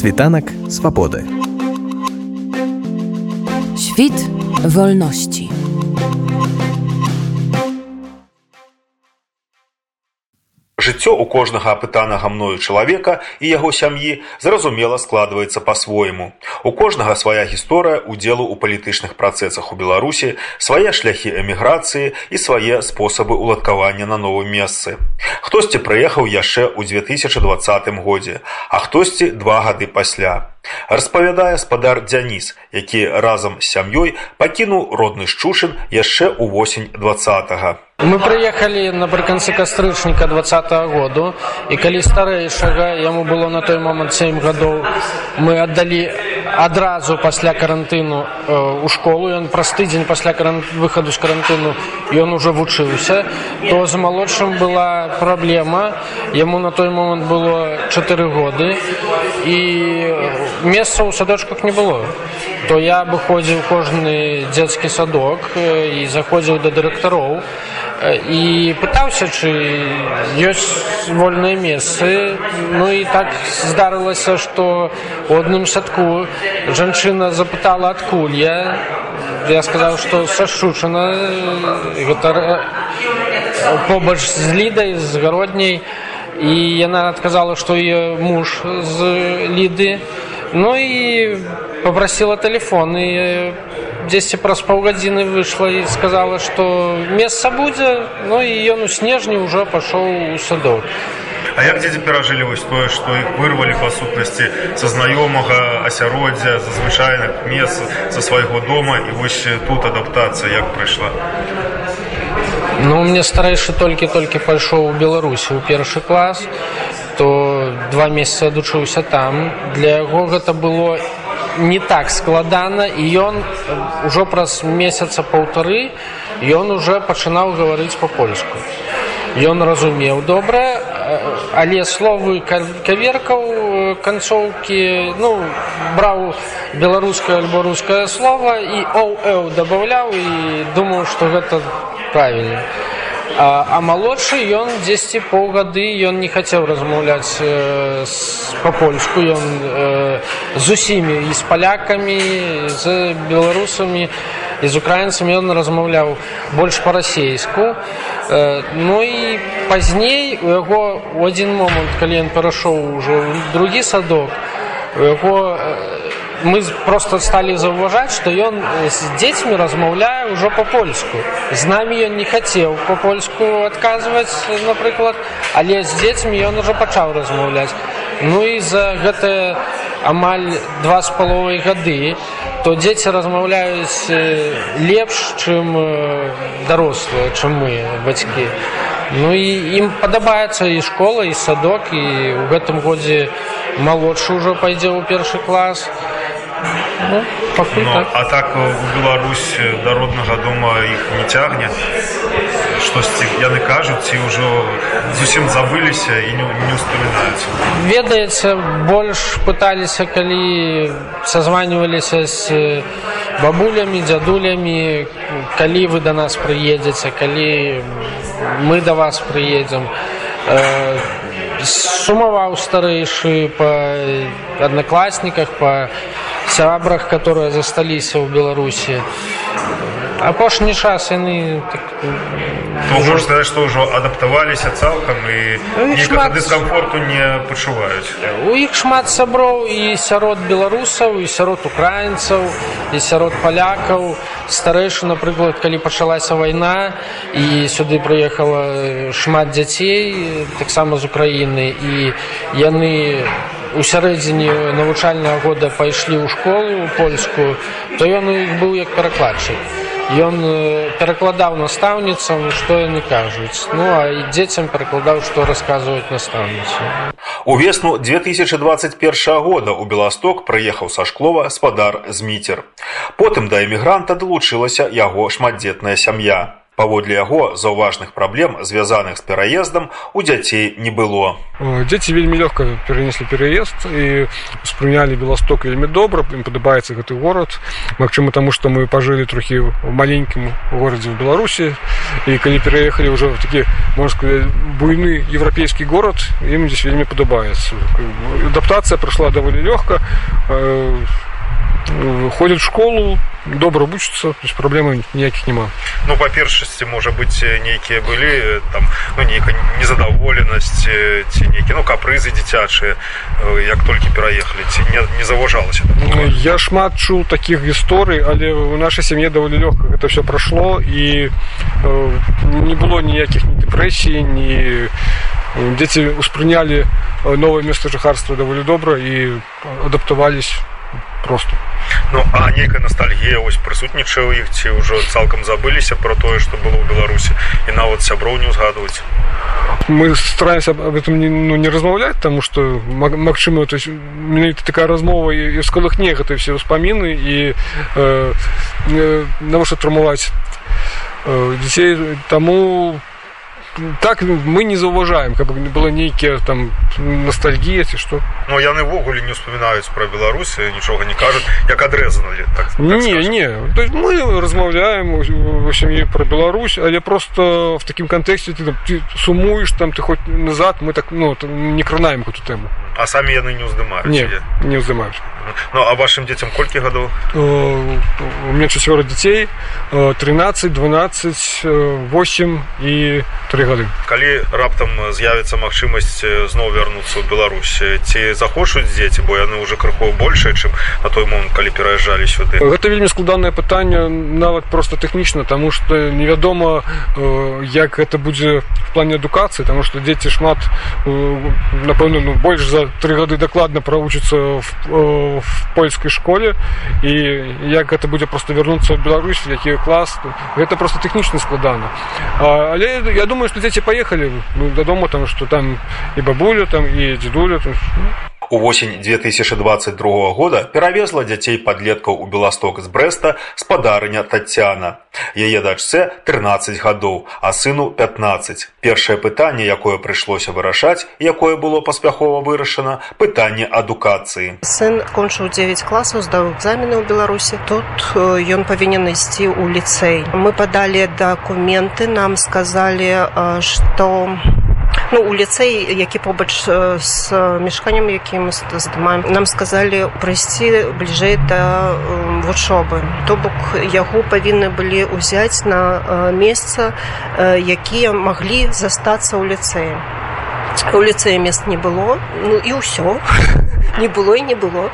Світанак свабоды. Świt wolności. Жыццё ў кожнага апытанага мною чалавека і яго сям'і зразумела складваецца па-свойму. У кожнага свая гісторыя удзелу ў палітычных працэсах у Беларусі, свае шляхі эміграцыі і свае спосабы ўладкавання на новым месцы. Хтосьці прыехаў яшчэ ў 2020 годзе, а хтосьці два гады пасля. Распавядае спадар Дзяніс, які разам з сям'ёй пакінуў родны шчушын яшчэ ў восень двадцатого. Мы прыехалі напрыканцы кастрычніка двадцатого году і калі старэйшага яму было на той момант сем гадоў мы аддалі адразу пасля карантыну э, у школу. Ён праз тыдзень пасля каран... выхаду з карантыну ён уже вучыўся. То з малодшым была праблема. Яму на той момант было чатыры годы. І месца ў садочках не было. То я выходзіў кожны дзецкі садок і заходзіў да дырэктароў і пытаўся чы ёсць вольныя месцы. Ну і так здарылася што у адным садку жанчына запытала адкуль я. Я сказаў што сашчучана гэта побач з лідай з гародняй. І яна адказала што яе муж з ліды ну і попрасила телефон і дзесьці праз паўгадзіны выйшла і сказала што месца будзе ну і ён у снежні ўжо пашоў у садок А як дзеці перажылі вось тое што іх вырвалі па сутнасці са знаёмага асяроддзя за звычайных месц за свайго дома і вось тут адаптацыя як прайшла? Ну мне старэйшы толькі-толькі пайшоў у беларусі ў першы клас то два месяцы адучыўся там. Для яго гэта было не так складана і ён ужо праз месяца паўтары ён уже пачынаў гаварыць па-польску. Ён разумеў добра але словы каверкаў канцоўкі ну браў беларускае альбо рускае слова і оу дабаўляў і думаў што гэта правільна. а, а малодшы ён дзесьці паўгады ён не хацеў размаўляць э, па-польску ён э, з усімі і з палякамі з беларусамі і з украінцамі ён размаўляў больш па-расейску э, ну і пазней у яго у адзін момант калі ён перайшоў ужо другі садок у яго э, мы просто сталі заўважаць што ён з дзецьмі размаўляе ўжо па-польску з намі ён не хацеў па-польску адказваць напрыклад але з дзецьмі ён ужо пачаў размаўляць ну і за гэтае амаль два з паловай гады то дзеці размаўляюць лепш чым дарослыя чым мы бацькі ну і ім падабаецца і школа і садок і ў гэтым годзе малодшы ўжо пайдзе ў першы клас і Ну, пакуль ну, так. А так у Беларусь да роднага дома іх не цягне. Штосьці яны кажуць ці ўжо зусім забыліся і не, не успамінаюць. Ведаецца, больш пыталіся, калі сазваніваліся з бабулямі, дзядулямі, калі вы да нас прыедзеце, калі мы да вас прыедзем. Э, сумаваў старэйшы па аднакласніках па сябрах которые засталіся ў беларусі апошні час яны так, ўжо сказаць што ўжо адаптаваліся цалкам і ну, шмат дыскамфорту не пачуваюць у іх шмат сяброў і сярод беларусаў і сярод украінцаў і сярод палякаў старэйшы напрыклад калі пачалася вайна і сюды прыехала шмат дзяцей таксама з украіны. І яны у у сярэдзіне навучальнага года пайшлі ў школу польскую то ён у іх быў як перакладчык. Ён перакладаў настаўніцам што яны кажуць. Ну а і дзецям перакладаў што расказваюць настаўніцы. У весну 2021 года у беласток прыехаў са шклова спадар зміцер потым да эмігранта далучылася яго шматдзетная сям'я Паводле яго заўважных праблем, звязаных з пераездам, у дзяцей не было. Дзеці вельмі лёгка перанеслі пераезд і успрынялі Беласток вельмі добра, ім падабаецца гэты горад. Магчыма, таму што мы пажылі трохі ў маленькім горадзе ў Беларусі і калі пераехалі ўжо в такі сказаць буйны еўрапейскі горад, ім здесь вельмі падабаецца. Адаптацыя прайшла даволі лёгка ходят в школу добра вучацца то есть праблемы ніякіх няма ну па першасці можа быць нейкія былі там ну нейкая незадаволенасць ці нейкі ну капрызы дзіцячыя як толькі пераехалі ці не, не заважалася ну, я шмат чуў такіх гісторый але у нашай сям'е даволі лёгка гэта все прайшло і э, не было ніякіх ні дэпрэсій ні дзеці успрынялі новае месца жыхарства даволі добра і адаптавались просто. Ну а нейкая ностальгія ось прысутнічае ў іх ці ўжо цалкам забыліся про тое что было ў беларусі і нават сяброў не узгадваць мы стараемся об этом не, ну, не размаўляць тому что магчыма то есть такая размова і сколыхне гэта все ўспаміны і э, э, навошта трымаваць э, дзяцей таму так мы не заўважаем каб не было нейкія там ностальгія ці што Ну яны ўвогуле не успамінаюць пра беларусы нічога не кажуць як адрэзаны так, так не не то есть мы размаўляем у сям'і пра Беларусь але просто в такім кантэксце ты, ты сумуеш там ты хоць назад мы так ну не кранаем эту тэму а самі яны не ўздымаюць не, не ўздымаюць. Ну а вашим дзецям колькі гадоў? У меня чацвёра дзяцей 13 12 8 і три гады калі раптам з'явіцца магчымасць зноў вярнуцца ў Беларусь ці захочуць дзеці бо яны уже крыху большая чым на той момант калі пераязджалі сюды? Гэта вельмі складанае пытанне нават просто тэхнічна тому что невядома як гэта будзе в плане адукацыі тому что дзеці шмат напэўна ну больш за три гады дакладна правучацца в в польскай школе і як гэта будзе просто вярнуцца ў Беларусь які клас гэта просто тэхнічна складана а, але я думаю што дзеці паехалі ну, дадому там што там і бабуля там і дзедуля там, ну, У восень 2022 года перавезла дзяцей падлеткаў у Беласток з Брэста спадарыня Тацяна. Яе дачце 13 гадоў, а сыну 15. Першае пытанне, якое прыйшлося вырашаць, якое было паспяхова вырашана, пытанне адукацыі. Сын кончыў 9 класаў, здаў экзамены ў Беларусі. Тут ён павінен ісці ў ліцэй. Мы падалі дакументы, нам сказалі, што ну, у ліцэй які побач з мешканнем якім мы здымаем нам сказалі прыйсці бліжэй да вучобы. То бок яго павінны былі ўзяць на месца якія маглі застацца ў ліцэі. У ліцэі мест не было ну і ўсё. Не было і не было.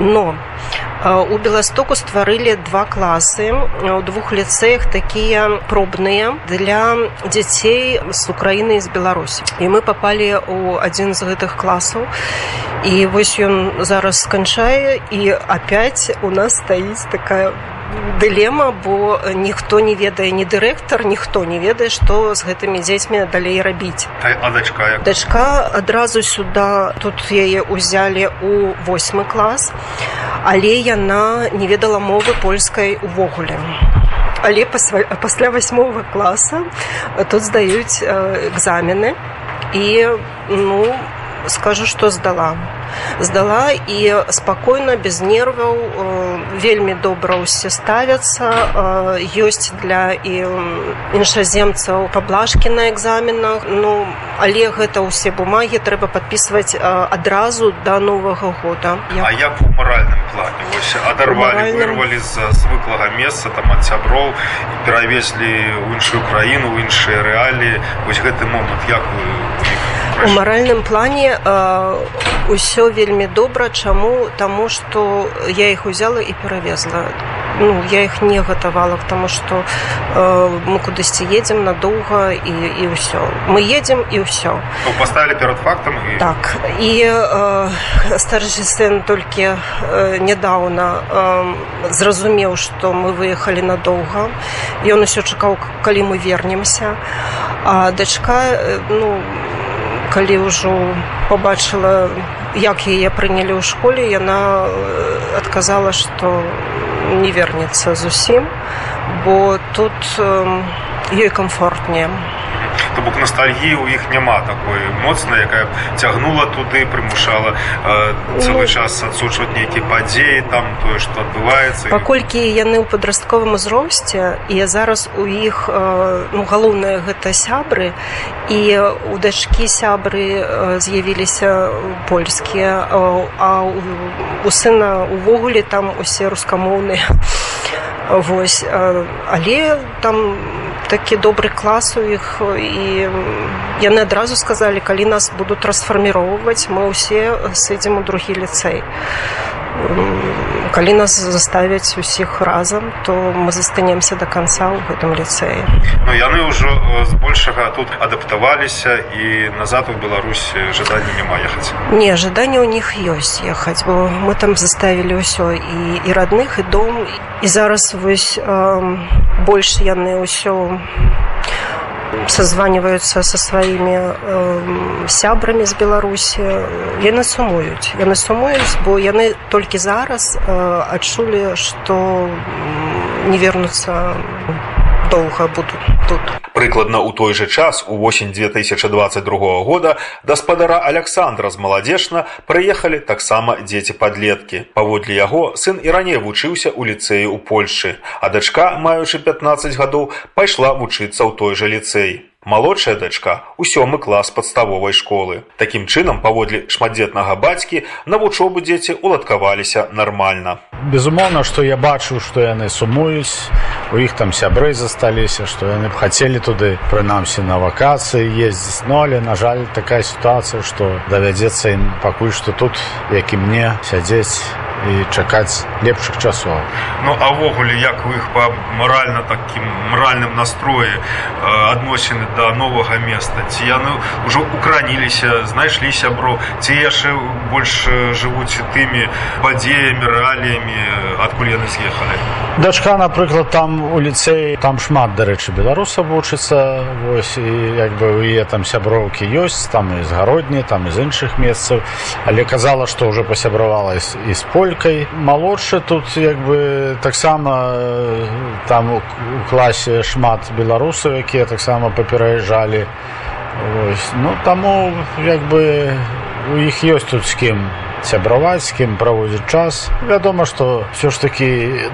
Но у беластоку стварылі два класы у двух ліцэях такія пробныя для дзяцей з украіны з беларусі і мы попали у адзін з гэтых класаў і вось ён зараз сканчае і опять у нас стаіць такая дылема бо ніхто не ведае ні дырэктар ніхто не ведае што з гэтымі дзецьмі далей рабіць. Дачка дачка адразу сюда тут яе ўзялі у восьмы клас але яна не ведала мовы польскай увогуле але пасля восьмого класа тут здаюць экзамены. І ну скажу што здала здала і спакойна без нерваў вельмі добра ўсе ставяцца ёсць для і іншаземцаў паблажкі на экзаменах. Ну але гэта ўсе бумагі трэба подписывать адразу до новага года. Я... як у маральным плане. Вось, адарвалі вырвалі з звыклага месца там ад сяброў перавезлі ў іншую краіну іншыя рэаліі вось гэты момант як вы у маральным плане ўсё вельмі добра. Чаму? Таму что я іх узяла і перавезла. Ну я их не гатавала потому что э, мы кудысьці едзем надоўга і і ўсё. Мы едем і ўсё. Ну, поставили перад фактам і... так. І э, старшы сын толькі э, нядаўна э, зразумеў что мы выехалі надоўга. Ён усё чакаў калі мы вернемся. А дачка э, ну калі ўжо побачыла як яе прынялі ў школе яна адказала што не вернецца зусім бо тут ёй комфортнее то бок ностальгіі у іх няма такой моцнай якая цягнула туды прымушала э, цэлы ну, час адсучваць нейкія падзеі там тое што адбываецца. Паколькі яны ў падрастковым узросце і зараз у іх э, ну, галоўнае гэта сябры і у дачкі сябры э, з'явіліся польскія а у сына увогуле там усе рускамоўныя. Вось але там такі добры клас у іх і яны адразу сказалі калі нас будуць трансфарміроўваць мы ўсе сыдзем у другі ліцэй калі нас заставяць усіх разам то мы застанемся до конца ў гэтым ліцэі Ну яны ўжо збольшага тут адаптаваліся і назад у Беларусі жаданне няма ехаць. Не жаданне ў них ёсць ехаць бо мы там заставілі ўсё і і родных і дом. І зараз вось э, больш яны ўсё созваниваются со сваімі э, сябрамі з беларусі яны сумуюць яны сумуюць бо яны толькі зараз э, адчулі што не вернуцца доўга будуць тут прыкладна ў той жа час у восень 2022 года гаспадара александра з маладзешна прыехалі таксама дзеці падлеткі. Паводле яго сын і раней вучыўся ў ліцэі ў польльшы а дачка маючы 15 гадоў пайшла вучыцца ў той жа ліцэй. Малодшая дачка у сёмы клас падставовай школы. Такім чынам паводле шматдзетнага бацькі на вучобу дзеці уладкаваліся нармальна безумоўна што я бачу што яны сумуюць. У іх там сябры засталіся што яны б хацелі туды прынамсі на вакацыі ездзіць. Но але на жаль такая сітуацыя што давядзецца ім пакуль што тут як і мне сядзець і чакаць лепшых часоў. Ну авогуле як у іх па маральна такім маральным настроі адносіны да новага места? Ці яны ўжо украніліся знайшлі сябро ці яшчэ больш жывуць тымі падзеямі рэаліямі адкуль яны з'ехалі дачка напрыклад там у ліцэі там шмат дарэчы беларуса вучыцца вось і як бы у е там сяброўкі ёсць там і з гародні там з іншых месцаў. Але казала што ўжо пасябравала і з поль колькай малодшы тут як бы таксама там у класе шмат беларусаў якія таксама папераязджалі ну таму як бы у іх ёсць тут з кім сябраваць з кім праводзіць час. Вядома што все ж такі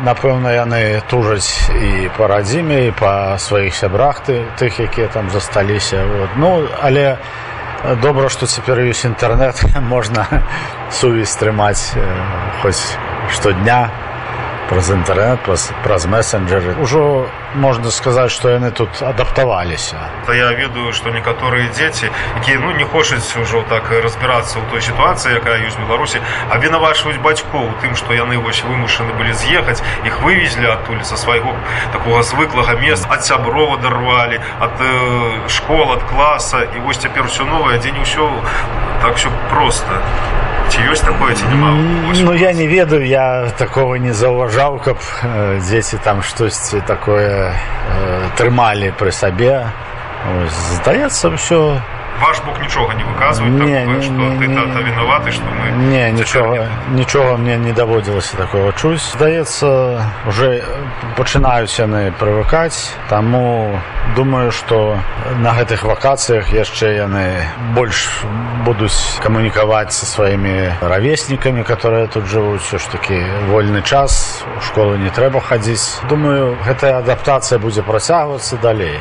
напэўна яны тужаць і па радзіме і па сваіх сябрах ты тых якія там засталіся. Вот. ну але добра што цяпер ёсць інтэрнэт можна сувязь трымаць хоць штодня праз інтэрнет праз, праз месенджеры ўжо можна сказаць што яны тут адаптаваліся. То я ведаю што некаторыя дзеці якія ну не хочуць ўжо так разбірацца ў той сітуацыі якая ёсць беларусі абвінавачваюць бацькоў тым што яны вось вымушаны былі з'ехаць іх вывезлі адтуль са свайго такога звыклага места ад сяброва дарвалі ад э, школ ад класа. І вось цяпер усё новае дзе не ўсё так все просто ці ёсць такое ці няма ну я не ведаю я такого не заўважаў каб э, дзеці там штосьці такое э, трымалі пры сабе здаецца ўсё ваш бок нічога не выказвае не, не, не, не, вінаваты што мы не нічога нічога мне не даводзілася такого чуць здаецца уже пачынаюць яны прывыкаць таму думаю што на гэтых вакацыях яшчэ яны больш будуць камунікаваць са сваімі равеснікамі которые тут жывуць. Все ж таки вольны час у школу не трэба хадзіць. Думаю гэтая адаптацыя будзе працягвацца далей